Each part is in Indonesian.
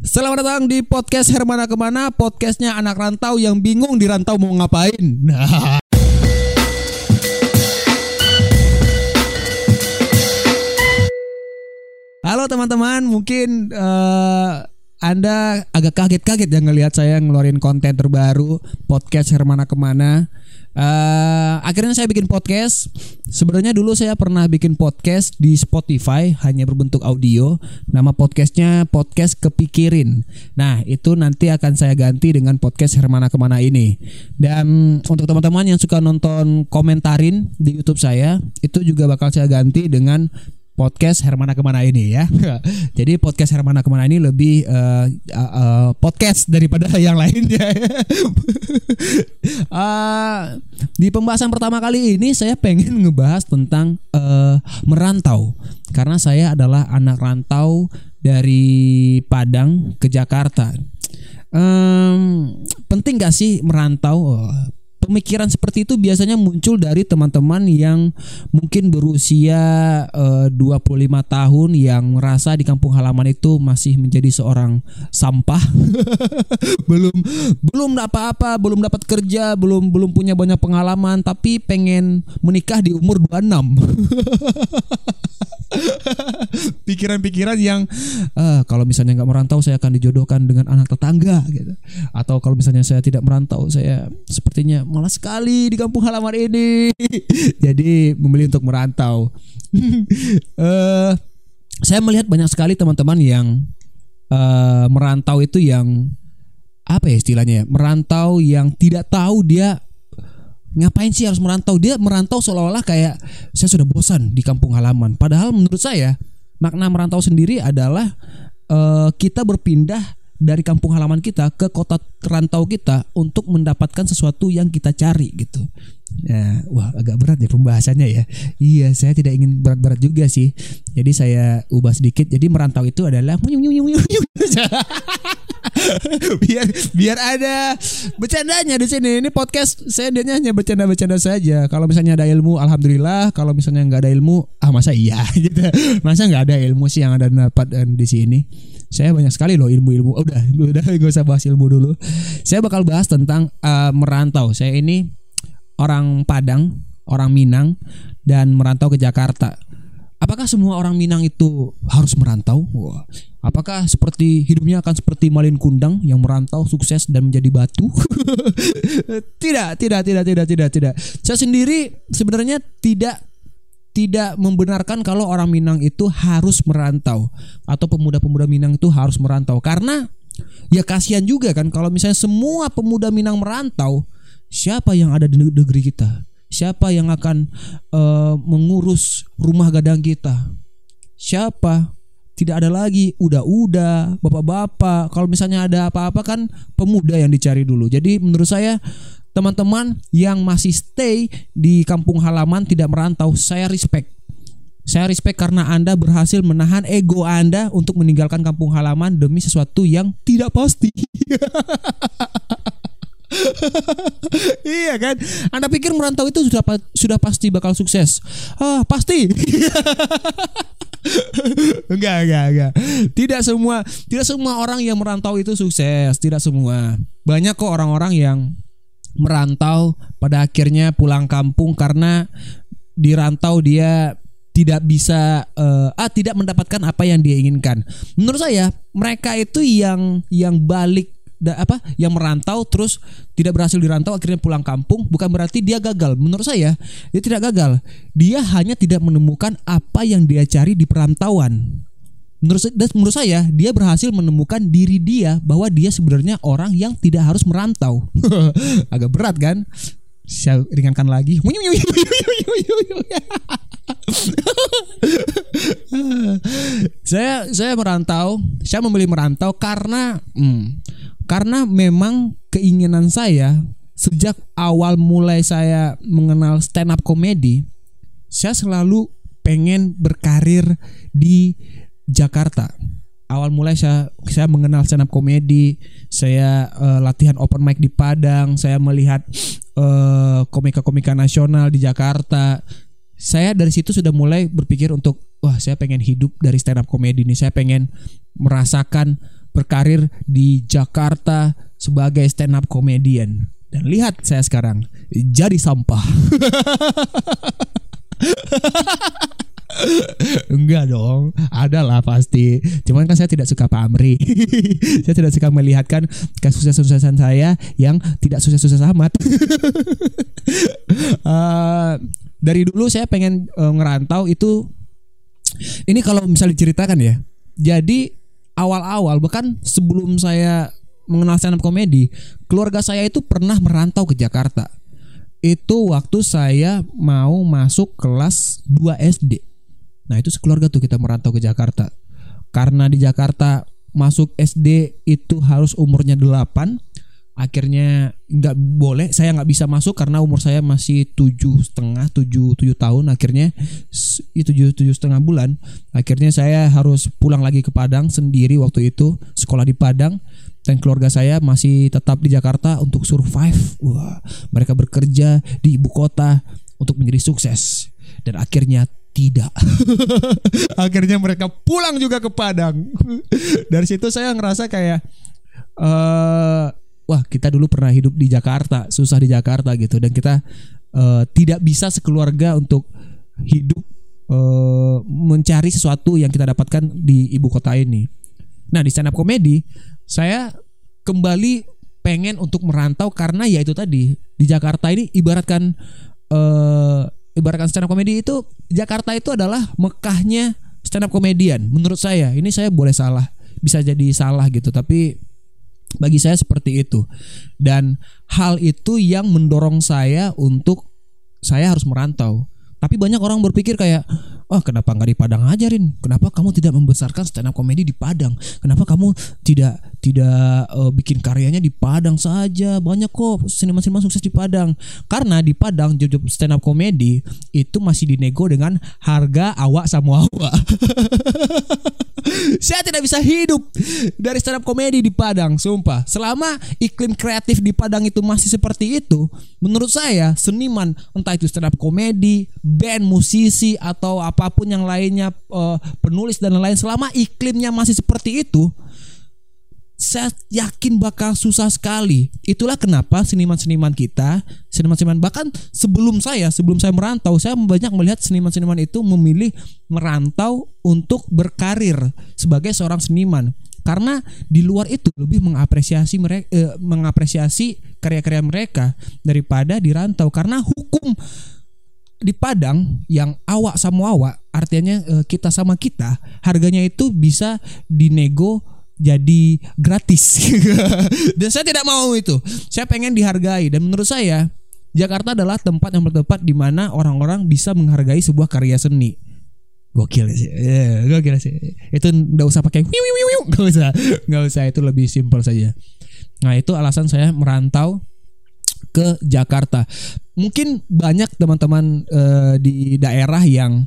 Selamat datang di podcast Hermana Ke mana? Podcastnya anak rantau yang bingung di rantau mau ngapain. Nah. Halo teman-teman. Mungkin uh, anda agak kaget-kaget ya ngelihat saya ngeluarin konten terbaru podcast Hermana Ke mana Uh, akhirnya saya bikin podcast. Sebenarnya dulu saya pernah bikin podcast di Spotify hanya berbentuk audio. Nama podcastnya podcast kepikirin. Nah itu nanti akan saya ganti dengan podcast Hermana ke mana ini. Dan untuk teman-teman yang suka nonton komentarin di YouTube saya itu juga bakal saya ganti dengan podcast Hermana ke mana ini ya. Jadi podcast Hermana ke mana ini lebih uh, uh, uh, podcast daripada yang lainnya. uh, di pembahasan pertama kali ini saya pengen ngebahas tentang uh, merantau karena saya adalah anak rantau dari Padang ke Jakarta. Um, penting gak sih merantau? Oh, pemikiran seperti itu biasanya muncul dari teman-teman yang mungkin berusia eh, 25 tahun yang merasa di kampung halaman itu masih menjadi seorang sampah. belum belum apa-apa, belum dapat kerja, belum belum punya banyak pengalaman tapi pengen menikah di umur 26. pikiran-pikiran yang uh, kalau misalnya nggak merantau saya akan dijodohkan dengan anak tetangga gitu. Atau kalau misalnya saya tidak merantau saya sepertinya malas sekali di kampung halaman ini. Jadi memilih untuk merantau. Uh, saya melihat banyak sekali teman-teman yang uh, merantau itu yang apa ya istilahnya ya merantau yang tidak tahu dia ngapain sih harus merantau dia merantau seolah-olah kayak saya sudah bosan di kampung halaman padahal menurut saya makna merantau sendiri adalah uh, kita berpindah dari kampung halaman kita ke kota rantau kita untuk mendapatkan sesuatu yang kita cari gitu. Ya, wah agak berat ya pembahasannya ya. Iya, saya tidak ingin berat-berat juga sih. Jadi saya ubah sedikit. Jadi merantau itu adalah biar biar ada bercandanya di sini. Ini podcast saya dia hanya bercanda-bercanda saja. Kalau misalnya ada ilmu, alhamdulillah. Kalau misalnya nggak ada ilmu, ah masa iya gitu. Masa nggak ada ilmu sih yang ada dapat eh, di sini. Saya banyak sekali loh ilmu-ilmu. Oh, udah, udah gak usah bahas ilmu dulu. Saya bakal bahas tentang uh, merantau. Saya ini orang Padang, orang Minang dan merantau ke Jakarta. Apakah semua orang Minang itu harus merantau? Wah. Apakah seperti hidupnya akan seperti Malin Kundang yang merantau sukses dan menjadi batu? tidak, tidak, tidak, tidak, tidak, tidak. Saya sendiri sebenarnya tidak tidak membenarkan kalau orang Minang itu harus merantau atau pemuda-pemuda Minang itu harus merantau karena ya kasihan juga kan kalau misalnya semua pemuda Minang merantau, siapa yang ada di negeri kita? Siapa yang akan uh, mengurus rumah gadang kita? Siapa? Tidak ada lagi udah-udah, bapak-bapak. Kalau misalnya ada apa-apa kan pemuda yang dicari dulu. Jadi menurut saya teman-teman yang masih stay di kampung halaman tidak merantau, saya respect. Saya respect karena Anda berhasil menahan ego Anda untuk meninggalkan kampung halaman demi sesuatu yang tidak pasti. iya kan? Anda pikir merantau itu sudah sudah pasti bakal sukses? Ah, pasti. enggak, enggak, enggak. Tidak semua tidak semua orang yang merantau itu sukses, tidak semua. Banyak kok orang-orang yang merantau pada akhirnya pulang kampung karena di rantau dia tidak bisa uh, ah tidak mendapatkan apa yang dia inginkan. Menurut saya mereka itu yang yang balik da, apa yang merantau terus tidak berhasil dirantau akhirnya pulang kampung bukan berarti dia gagal. Menurut saya dia tidak gagal. Dia hanya tidak menemukan apa yang dia cari di perantauan. Menurut menurut saya dia berhasil menemukan diri dia bahwa dia sebenarnya orang yang tidak harus merantau. Agak berat kan? Saya ringankan lagi. Saya saya merantau. Saya memilih merantau karena hmm, karena memang keinginan saya sejak awal mulai saya mengenal stand up comedy, saya selalu pengen berkarir di Jakarta. Awal mulai saya saya mengenal stand up comedy, saya uh, latihan open mic di Padang, saya melihat uh, komika-komika nasional di Jakarta. Saya dari situ sudah mulai berpikir untuk wah saya pengen hidup dari stand up comedy ini, saya pengen merasakan berkarir di Jakarta sebagai stand up comedian. Dan lihat saya sekarang jadi sampah. Enggak dong, ada lah pasti. Cuman kan saya tidak suka pamri. saya tidak suka melihatkan kesuksesan saya yang tidak sukses-sukses amat. uh, dari dulu saya pengen uh, ngerantau itu. Ini kalau misalnya diceritakan ya. Jadi awal-awal bahkan sebelum saya mengenal stand up komedi, keluarga saya itu pernah merantau ke Jakarta. Itu waktu saya mau masuk kelas 2 SD Nah itu sekeluarga tuh kita merantau ke Jakarta. Karena di Jakarta masuk SD itu harus umurnya 8 akhirnya nggak boleh saya nggak bisa masuk karena umur saya masih tujuh setengah tujuh tujuh tahun akhirnya itu tujuh setengah bulan akhirnya saya harus pulang lagi ke Padang sendiri waktu itu sekolah di Padang dan keluarga saya masih tetap di Jakarta untuk survive wah mereka bekerja di ibu kota untuk menjadi sukses dan akhirnya tidak. Akhirnya mereka pulang juga ke Padang. Dari situ saya ngerasa kayak wah kita dulu pernah hidup di Jakarta, susah di Jakarta gitu dan kita uh, tidak bisa sekeluarga untuk hidup uh, mencari sesuatu yang kita dapatkan di ibu kota ini. Nah, di stand up comedy saya kembali pengen untuk merantau karena ya itu tadi di Jakarta ini ibaratkan uh, ibaratkan stand up comedy itu Jakarta itu adalah Mekahnya stand up comedian menurut saya. Ini saya boleh salah, bisa jadi salah gitu, tapi bagi saya seperti itu. Dan hal itu yang mendorong saya untuk saya harus merantau. Tapi banyak orang berpikir kayak, oh kenapa nggak di Padang ajarin? Kenapa kamu tidak membesarkan stand up comedy di Padang? Kenapa kamu tidak tidak uh, bikin karyanya di Padang saja? Banyak kok seniman-seniman sukses di Padang. Karena di Padang job stand up comedy itu masih dinego dengan harga awak sama awak. Saya tidak bisa hidup dari stand up komedi di Padang, sumpah. Selama iklim kreatif di Padang itu masih seperti itu, menurut saya seniman entah itu stand up komedi, band, musisi atau apa pun yang lainnya, uh, penulis dan lain-lain, selama iklimnya masih seperti itu, saya yakin bakal susah sekali. Itulah kenapa seniman-seniman kita, seniman-seniman bahkan sebelum saya, sebelum saya merantau, saya banyak melihat seniman-seniman itu memilih merantau untuk berkarir sebagai seorang seniman. Karena di luar itu lebih mengapresiasi mereka eh, mengapresiasi karya-karya mereka daripada di rantau karena hukum di Padang yang awak sama awak artinya eh, kita sama kita harganya itu bisa dinego jadi gratis. dan saya tidak mau itu. Saya pengen dihargai dan menurut saya Jakarta adalah tempat yang bertempat di mana orang-orang bisa menghargai sebuah karya seni. Gokil sih, yeah, gokil sih. Itu nggak usah pakai wiu wiu wiu, nggak usah, nggak usah. Itu lebih simpel saja. Nah itu alasan saya merantau ke Jakarta. Mungkin banyak teman-teman uh, di daerah yang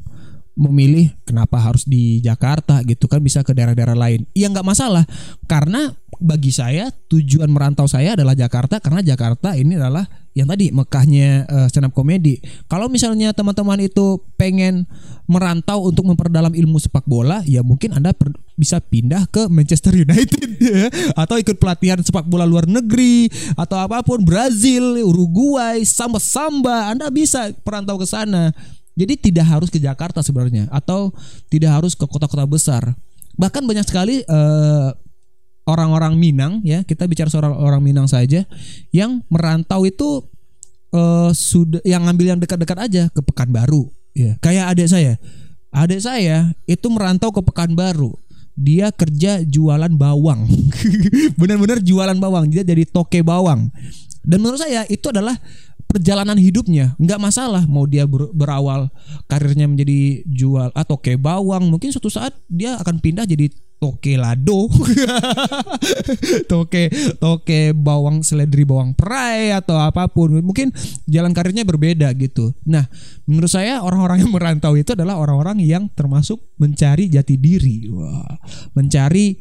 memilih kenapa harus di Jakarta gitu kan bisa ke daerah-daerah lain. Ya nggak masalah karena bagi saya tujuan merantau saya adalah Jakarta karena Jakarta ini adalah yang tadi Mekahnya uh, stand up comedy. Kalau misalnya teman-teman itu pengen merantau untuk memperdalam ilmu sepak bola, ya mungkin Anda bisa pindah ke Manchester United ya, atau ikut pelatihan sepak bola luar negeri atau apa pun Brazil, Uruguay, samba-samba, Anda bisa perantau ke sana jadi tidak harus ke Jakarta sebenarnya atau tidak harus ke kota-kota besar. Bahkan banyak sekali eh, orang-orang Minang ya, kita bicara seorang orang Minang saja yang merantau itu uh, sudah yang ngambil yang dekat-dekat aja ke Pekanbaru ya. Kayak adik saya. Adik saya itu merantau ke Pekanbaru dia kerja jualan bawang benar-benar jualan bawang dia jadi toke bawang dan menurut saya itu adalah perjalanan hidupnya. Nggak masalah mau dia ber, berawal karirnya menjadi jual atau kayak bawang. Mungkin suatu saat dia akan pindah jadi toke lado. Toke toke bawang seledri bawang perai atau apa pun. Mungkin jalan karirnya berbeda gitu. Nah menurut saya orang-orang yang merantau itu adalah orang-orang yang termasuk mencari jati diri. Wah mencari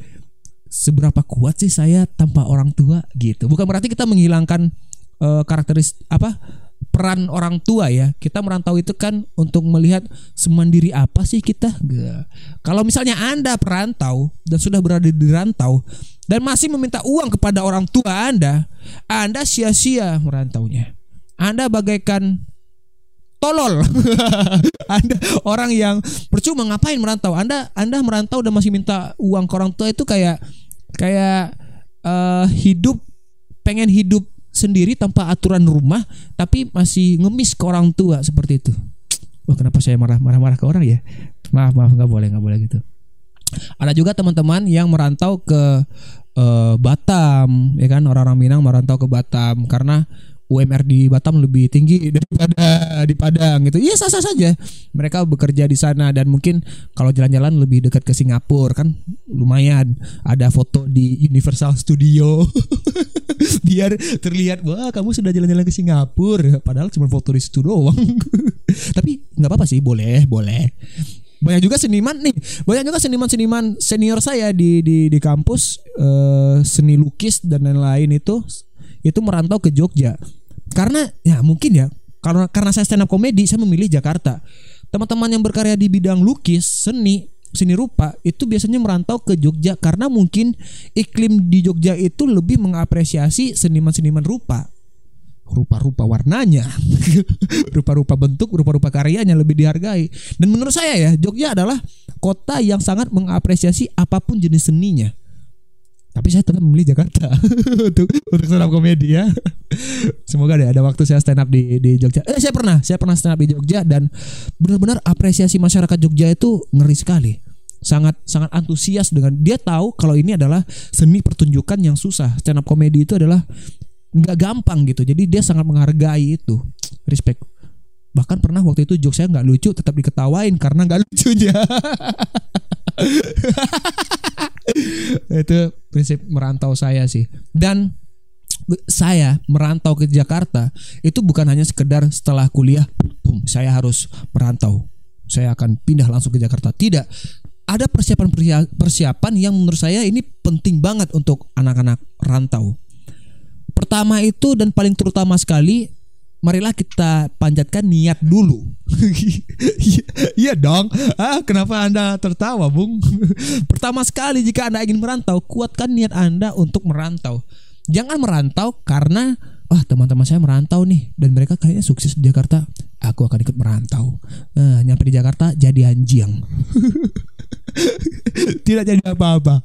seberapa kuat sih saya tanpa orang tua gitu. Bukan berarti kita menghilangkan uh, karakteris apa peran orang tua ya kita merantau itu kan untuk melihat semandiri apa sih kita kalau misalnya anda perantau dan sudah berada di rantau dan masih meminta uang kepada orang tua Anda, Anda sia-sia merantaunya. Anda bagaikan tolol. anda orang yang percuma ngapain merantau? Anda Anda merantau dan masih minta uang ke orang tua itu kayak kayak uh, hidup pengen hidup sendiri tanpa aturan rumah tapi masih ngemis ke orang tua seperti itu. Wah, kenapa saya marah-marah ke orang ya? Maaf, maaf nggak boleh, nggak boleh gitu. Ada juga teman-teman yang merantau ke uh, Batam, ya kan orang-orang Minang merantau ke Batam karena UMR di Batam lebih tinggi daripada di Padang gitu. Iya sah-sah saja. Mereka bekerja di sana dan mungkin kalau jalan-jalan lebih dekat ke Singapura kan lumayan. Ada foto di Universal Studio. Biar terlihat wah kamu sudah jalan-jalan ke Singapura padahal cuma foto di situ doang. Tapi nggak apa-apa sih, boleh, boleh banyak juga seniman nih banyak juga seniman-seniman senior saya di di di kampus uh, seni lukis dan lain-lain itu itu merantau ke Jogja karena ya mungkin ya karena karena saya stand up komedi saya memilih Jakarta teman-teman yang berkarya di bidang lukis seni seni rupa itu biasanya merantau ke Jogja karena mungkin iklim di Jogja itu lebih mengapresiasi seniman-seniman rupa rupa-rupa warnanya, rupa-rupa bentuk, rupa-rupa karyanya lebih dihargai. Dan menurut saya ya, Jogja adalah kota yang sangat mengapresiasi apa pun jenis seninya. Tapi saya tetap memilih Jakarta untuk untuk stand up komedi ya. Semoga deh ada waktu saya stand up di di Jogja. Eh saya pernah, saya pernah stand up di Jogja dan benar-benar apresiasi masyarakat Jogja itu ngeri sekali. Sangat sangat antusias dengan dia tahu kalau ini adalah seni pertunjukan yang susah. Stand up komedi itu adalah nggak gampang gitu. Jadi dia sangat menghargai itu. Respect. Bahkan pernah waktu itu jokes saya nggak lucu tetap diketawain karena nggak lucunya. itu prinsip merantau saya sih. Dan saya merantau ke Jakarta itu bukan hanya sekedar setelah kuliah boom, saya harus merantau. Saya akan pindah langsung ke Jakarta. Tidak. Ada persiapan persiapan yang menurut saya ini penting banget untuk anak-anak rantau. Pertama itu dan paling terutama sekali marilah kita panjatkan niat dulu. iya dong. Ah, kenapa Anda tertawa, Bung? Pertama sekali jika Anda ingin merantau, kuatkan niat Anda untuk merantau. Jangan merantau karena wah teman-teman saya merantau nih dan mereka kayaknya sukses di Jakarta. Aku akan ikut merantau. Nah, nyampe di Jakarta jadi anjing. Tidak jadi apa-apa.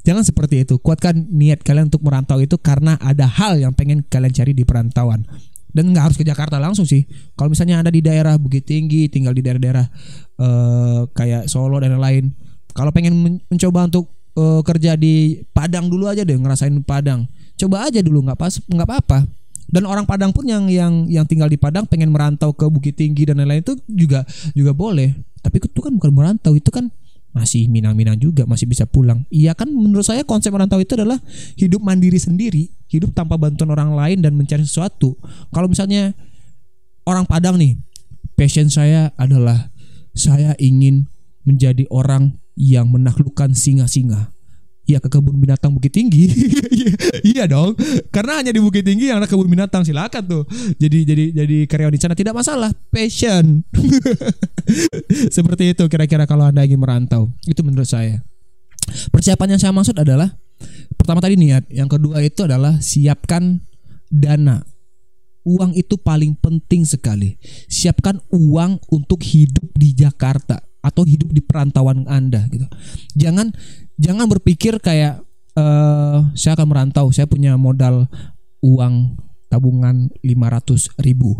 Jangan seperti itu. Kuatkan niat kalian untuk merantau itu karena ada hal yang pengen kalian cari di perantauan dan nggak harus ke Jakarta langsung sih. Kalau misalnya anda di daerah Bukit Tinggi tinggal di daerah-daerah uh, kayak Solo dan lain-lain. Kalau pengen men mencoba untuk uh, kerja di Padang dulu aja deh ngerasain Padang. Coba aja dulu nggak pas nggak apa-apa. Dan orang Padang pun yang yang yang tinggal di Padang pengen merantau ke Bukit Tinggi dan lain-lain itu juga juga boleh. Tapi itu kan bukan merantau itu kan masih minang-minang juga masih bisa pulang. Iya kan menurut saya konsep merantau itu adalah hidup mandiri sendiri hidup tanpa bantuan orang lain dan mencari sesuatu. Kalau misalnya orang Padang nih passion saya adalah saya ingin menjadi orang yang menaklukkan singa-singa ya ke kebun binatang Bukit Tinggi. iya dong. Karena hanya di Bukit Tinggi yang ada kebun binatang silakan tuh. Jadi jadi jadi karyawan di sana tidak masalah. Passion. Seperti itu kira-kira kalau Anda ingin merantau. Itu menurut saya. Persiapan yang saya maksud adalah pertama tadi niat, yang kedua itu adalah siapkan dana. Uang itu paling penting sekali. Siapkan uang untuk hidup di Jakarta atau hidup di perantauan Anda gitu. Jangan jangan berpikir kayak uh, saya akan merantau, saya punya modal uang tabungan 500 ribu.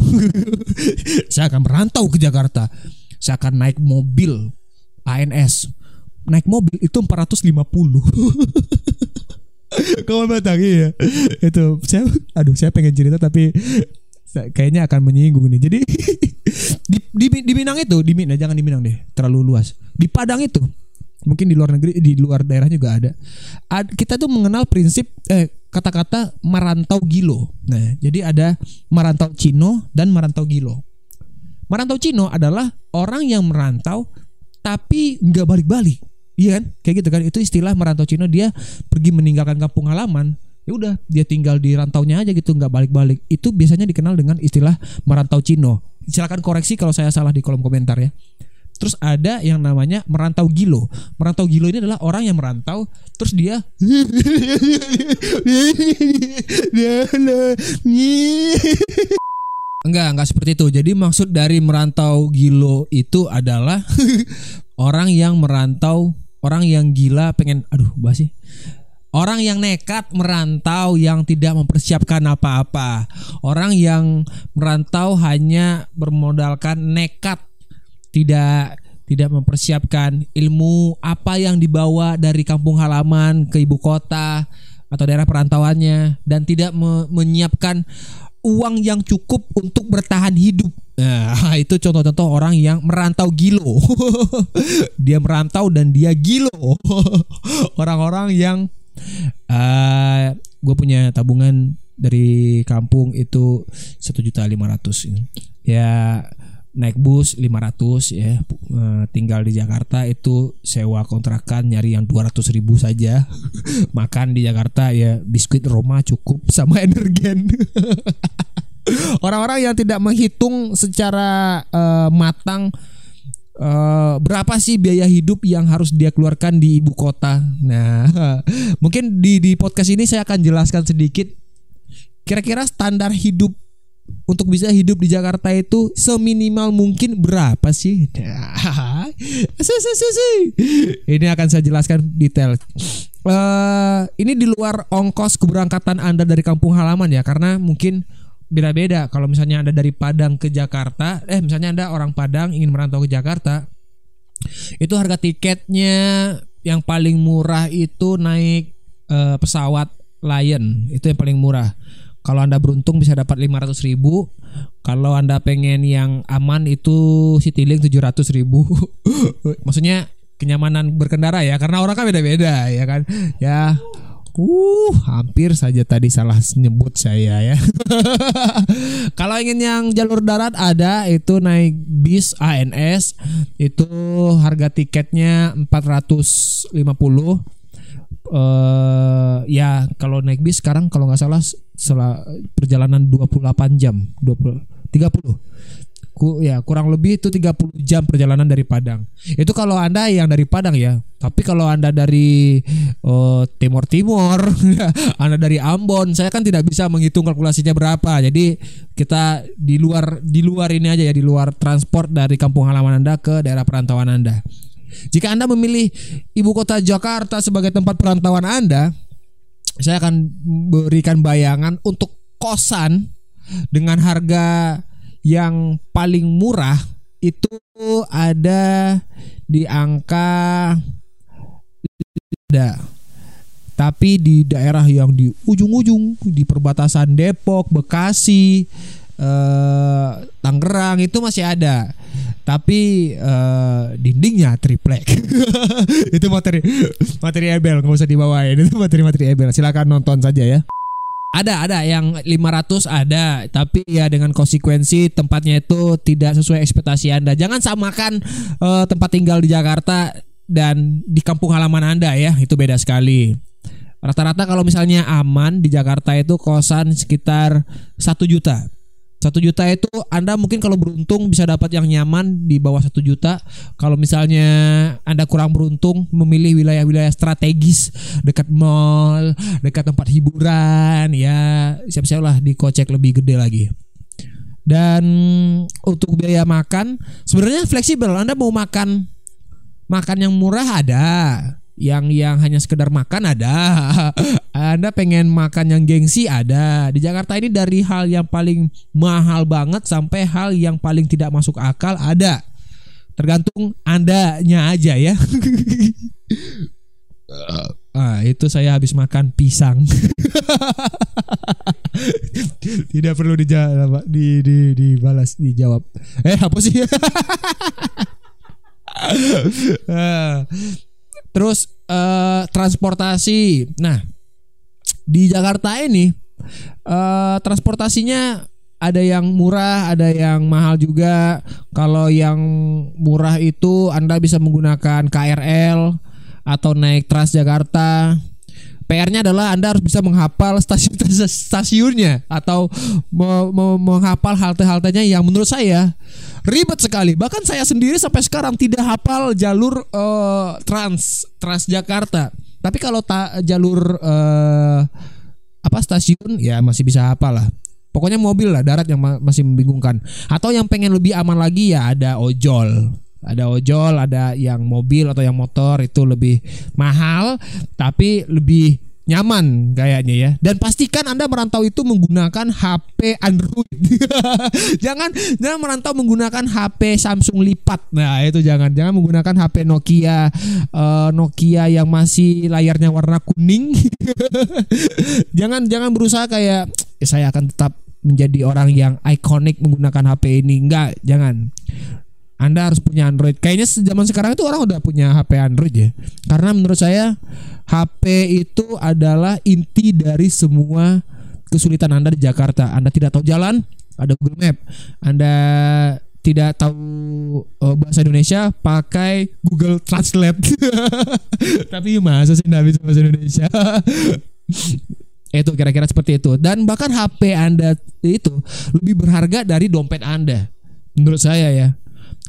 saya akan merantau ke Jakarta. Saya akan naik mobil ANS. Naik mobil itu 450. Kawan batang iya. Itu saya aduh saya pengen cerita tapi kayaknya akan menyinggung nih. Jadi di, di, di Minang itu, di Minang jangan di Minang deh, terlalu luas. Di Padang itu mungkin di luar negeri di luar daerah juga ada. Ad, kita tuh mengenal prinsip eh kata-kata merantau gilo. Nah, jadi ada merantau Cino dan merantau gilo. Merantau Cino adalah orang yang merantau tapi nggak balik-balik. Iya kan? Kayak gitu kan. Itu istilah merantau Cino dia pergi meninggalkan kampung halaman. Ya udah, dia tinggal di rantaunya aja gitu, nggak balik-balik. Itu biasanya dikenal dengan istilah merantau Cino. Silakan koreksi kalau saya salah di kolom komentar ya. Terus ada yang namanya merantau gilo. Merantau gilo ini adalah orang yang merantau terus dia Enggak, enggak seperti itu. Jadi maksud dari merantau gilo itu adalah orang yang merantau, orang yang gila pengen aduh, bahas sih. Orang yang nekat merantau yang tidak mempersiapkan apa-apa. Orang yang merantau hanya bermodalkan nekat, tidak tidak mempersiapkan ilmu apa yang dibawa dari kampung halaman ke ibu kota atau daerah perantauannya dan tidak me menyiapkan uang yang cukup untuk bertahan hidup. Nah, itu contoh-contoh orang yang merantau gilo. dia merantau dan dia gilo. Orang-orang yang uh, gue punya tabungan dari kampung itu satu juta lima ratus ya naik bus 500 ya. Uh, tinggal di Jakarta itu sewa kontrakan nyari yang 200 ribu saja. Makan di Jakarta ya biskuit Roma cukup sama energen. Orang-orang yang tidak menghitung secara uh, matang uh, berapa sih biaya hidup yang harus dia keluarkan di ibu kota. Nah, mungkin di di podcast ini saya akan jelaskan sedikit. Kira-kira standar hidup untuk bisa hidup di Jakarta itu seminimal mungkin berapa sih? ini akan saya jelaskan detail. Uh, ini di luar ongkos keberangkatan Anda dari kampung halaman ya, karena mungkin beda-beda. Kalau misalnya Anda dari Padang ke Jakarta, eh misalnya Anda orang Padang ingin merantau ke Jakarta, itu harga tiketnya yang paling murah itu naik uh, pesawat Lion, itu yang paling murah kalau Anda beruntung bisa dapat 500 ribu. Kalau Anda pengen yang aman itu Citylink 700 ribu. Maksudnya kenyamanan berkendara ya. Karena orang kan beda-beda ya kan. Ya Uh, hampir saja tadi salah nyebut saya ya. Kalau ingin yang jalur darat ada itu naik bis ANS itu harga tiketnya 450 uh, ya kalau naik bis sekarang kalau nggak salah setelah perjalanan 28 jam 20 30 ku ya kurang lebih itu 30 jam perjalanan dari Padang. Itu kalau Anda yang dari Padang ya. Tapi kalau Anda dari uh, Timur Timur, Anda dari Ambon, saya kan tidak bisa menghitung kalkulasinya berapa. Jadi kita di luar di luar ini aja ya, di luar transport dari kampung halaman Anda ke daerah perantauan Anda. Jika Anda memilih ibu kota Jakarta sebagai tempat perantauan Anda, saya akan berikan bayangan untuk kosan dengan harga yang paling murah itu ada di angka ada tapi di daerah yang di ujung-ujung di perbatasan Depok, Bekasi, eh, Tangerang itu masih ada tapi uh, dindingnya triplek. Itu materi materi Ebel nggak usah dibawain. Itu materi materi Ebel silakan nonton saja ya. Ada ada yang 500 ada. Tapi ya dengan konsekuensi tempatnya itu tidak sesuai ekspektasi Anda. Jangan samakan uh, tempat tinggal di Jakarta dan di kampung halaman Anda ya. Itu beda sekali. Rata-rata kalau misalnya aman di Jakarta itu kosan sekitar satu juta satu juta itu Anda mungkin kalau beruntung bisa dapat yang nyaman di bawah satu juta. Kalau misalnya Anda kurang beruntung memilih wilayah-wilayah strategis dekat mall, dekat tempat hiburan, ya siap-siap lah dikocek lebih gede lagi. Dan untuk biaya makan sebenarnya fleksibel. Anda mau makan makan yang murah ada, yang yang hanya sekedar makan ada. Anda pengen makan yang gengsi? Ada. Di Jakarta ini dari hal yang paling mahal banget sampai hal yang paling tidak masuk akal ada. Tergantung andanya aja ya. Ah itu saya habis makan pisang. Tidak perlu dijawab di di dibalas dijawab. Eh apa sih? Ah. Terus uh, transportasi. Nah, di Jakarta ini uh, transportasinya ada yang murah, ada yang mahal juga. Kalau yang murah itu Anda bisa menggunakan KRL atau naik Transjakarta. PR-nya adalah Anda harus bisa menghafal stasiun stasiunnya atau menghafal halte-haltenya yang menurut saya ribet sekali. Bahkan saya sendiri sampai sekarang tidak hafal jalur eh, Trans Trans Jakarta. Tapi kalau ta- jalur eh, apa stasiun ya masih bisa hafal lah. Pokoknya mobil lah darat yang ma- masih membingungkan. Atau yang pengen lebih aman lagi ya ada ojol. Ada ojol, ada yang mobil atau yang motor itu lebih mahal tapi lebih nyaman kayaknya ya. Dan pastikan Anda merantau itu menggunakan HP Android. jangan jangan merantau menggunakan HP Samsung lipat. Nah, itu jangan jangan menggunakan HP Nokia eh, Nokia yang masih layarnya warna kuning. jangan jangan berusaha kayak "Eh, saya akan tetap menjadi orang yang ikonik menggunakan HP ini. Enggak, jangan. Anda harus punya Android. Kayaknya zaman sekarang itu orang udah punya HP Android ya. Karena menurut saya HP itu adalah inti dari semua kesulitan Anda di Jakarta. Anda tidak tahu jalan, ada Google Map. Anda tidak tahu eh, bahasa Indonesia, pakai Google Translate. Tapi masa sih nggak bisa bahasa Indonesia? itu kira-kira seperti itu. Dan bahkan HP Anda itu lebih berharga dari dompet Anda. Menurut saya ya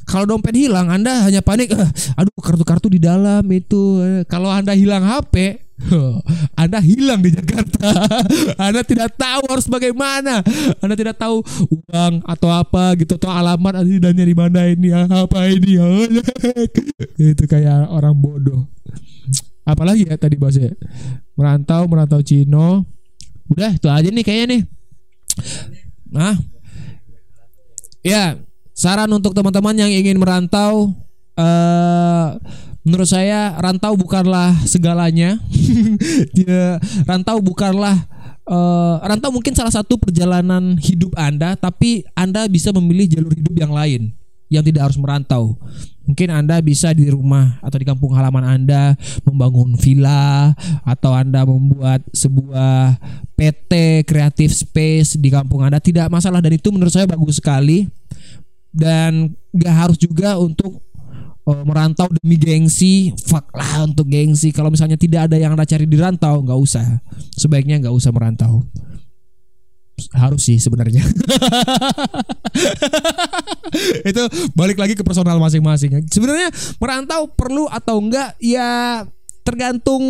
kalau dompet hilang Anda hanya panik "Ah, aduh kartu-kartu di dalam itu. Eh, kalau Anda hilang HP Anda hilang di Jakarta. Anda tidak tahu harus bagaimana. Anda tidak tahu uang atau apa gitu atau alamat Anda dan di mana ini apa ini. Itu kayak orang bodoh. Apalagi ya tadi bahasnya merantau merantau Cino. Udah itu aja nih kayaknya nih. Nah ya saran untuk teman-teman yang ingin merantau eh menurut saya rantau bukanlah segalanya. Rantau bukanlah eh, rantau mungkin salah satu perjalanan hidup anda tapi anda bisa memilih jalur hidup yang lain yang tidak harus merantau. Mungkin anda bisa di rumah atau di kampung halaman anda membangun villa atau anda membuat sebuah PT creative space di kampung anda. Tidak masalah. Dan itu menurut saya bagus sekali dan gak harus juga untuk eh, merantau demi gengsi. Fuck lah untuk gengsi. Kalau misalnya tidak ada yang anda cari di rantau nggak usah. Sebaiknya nggak usah merantau. Harus sih sebenarnya. Itu balik lagi ke personal masing-masing. Sebenarnya merantau perlu atau enggak ya tergantung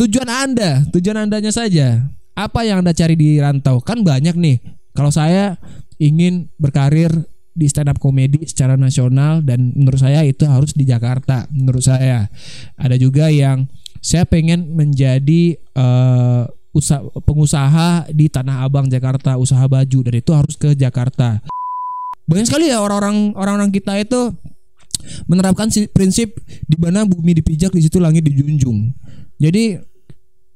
tujuan anda. Tujuan andanya saja. Apa yang anda cari di rantau? Kan banyak nih. Kalau saya ingin berkarir di stand up comedy secara nasional dan menurut saya itu harus di Jakarta menurut saya. Ada juga yang saya pengen menjadi eh, usaha pengusaha di Tanah Abang Jakarta usaha baju dan itu harus ke Jakarta. Banyak sekali ya orang-orang orang-orang kita itu menerapkan si- prinsip di mana bumi dipijak di situ langit dijunjung. Jadi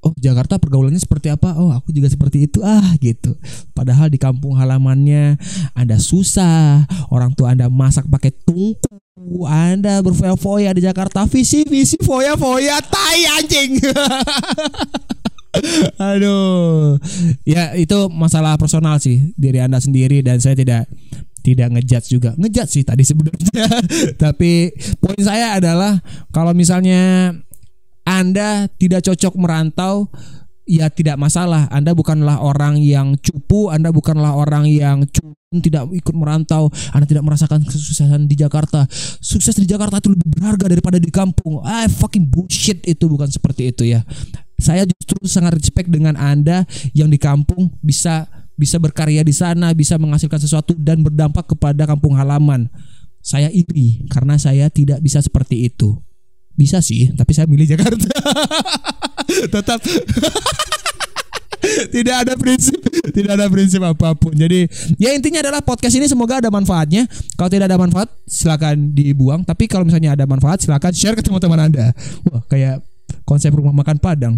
oh Jakarta pergaulannya seperti apa? Oh aku juga seperti itu. Ah gitu. Padahal di kampung halamannya anda susah orang tua anda masak pakai tungku anda berfoya-foya di Jakarta. Visi visi foya foya tai anjing. Aduh. Ya itu masalah personal sih diri anda sendiri dan saya tidak tidak ngejudge juga. Ngejudge sih tadi sebenarnya. Tapi poin saya adalah kalau misalnya anda tidak cocok merantau ya tidak masalah. Anda bukanlah orang yang cupu Anda bukanlah orang yang cu- tidak ikut merantau. Anda tidak merasakan kesuksesan di Jakarta. Sukses di Jakarta itu lebih berharga daripada di kampung. Ah fucking bullshit. Itu bukan seperti itu ya. Saya justru sangat respect dengan Anda yang di kampung bisa bisa berkarya di sana bisa menghasilkan sesuatu dan berdampak kepada kampung halaman. Saya iri karena saya tidak bisa seperti itu bisa sih tapi saya milih Jakarta. Tetap. Tidak ada prinsip tidak ada prinsip apa pun. Jadi ya intinya adalah podcast ini semoga ada manfaatnya. Kalau tidak ada manfaat silakan dibuang. Tapi kalau misalnya ada manfaat silakan share ke teman-teman anda. Wah kayak konsep rumah makan padang.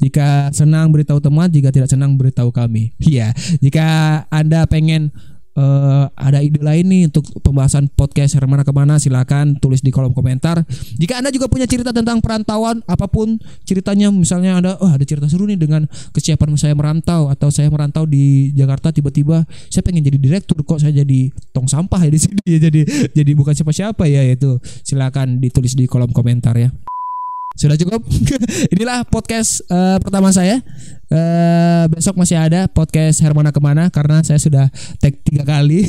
Jika senang beritahu teman jika tidak senang beritahu kami. Iya jika anda pengen eh, ada ide lain nih untuk pembahasan podcast Hermana ke mana? Silakan tulis di kolom komentar. Jika anda juga punya cerita tentang perantauan apa pun ceritanya misalnya ada oh ada cerita seru nih dengan kesiapan saya merantau atau saya merantau di Jakarta tiba-tiba saya pengen jadi direktur kok saya jadi tong sampah ya di sini ya jadi jadi bukan siapa-siapa ya itu. Silakan ditulis di kolom komentar ya sudah cukup inilah podcast eh, pertama saya Eh, besok masih ada podcast Hermana ke mana karena saya sudah tag tiga kali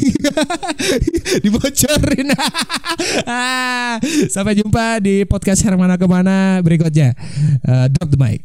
dibocorin. Ah, Sampai jumpa di podcast Hermana ke mana berikutnya. Eh, drop the mic.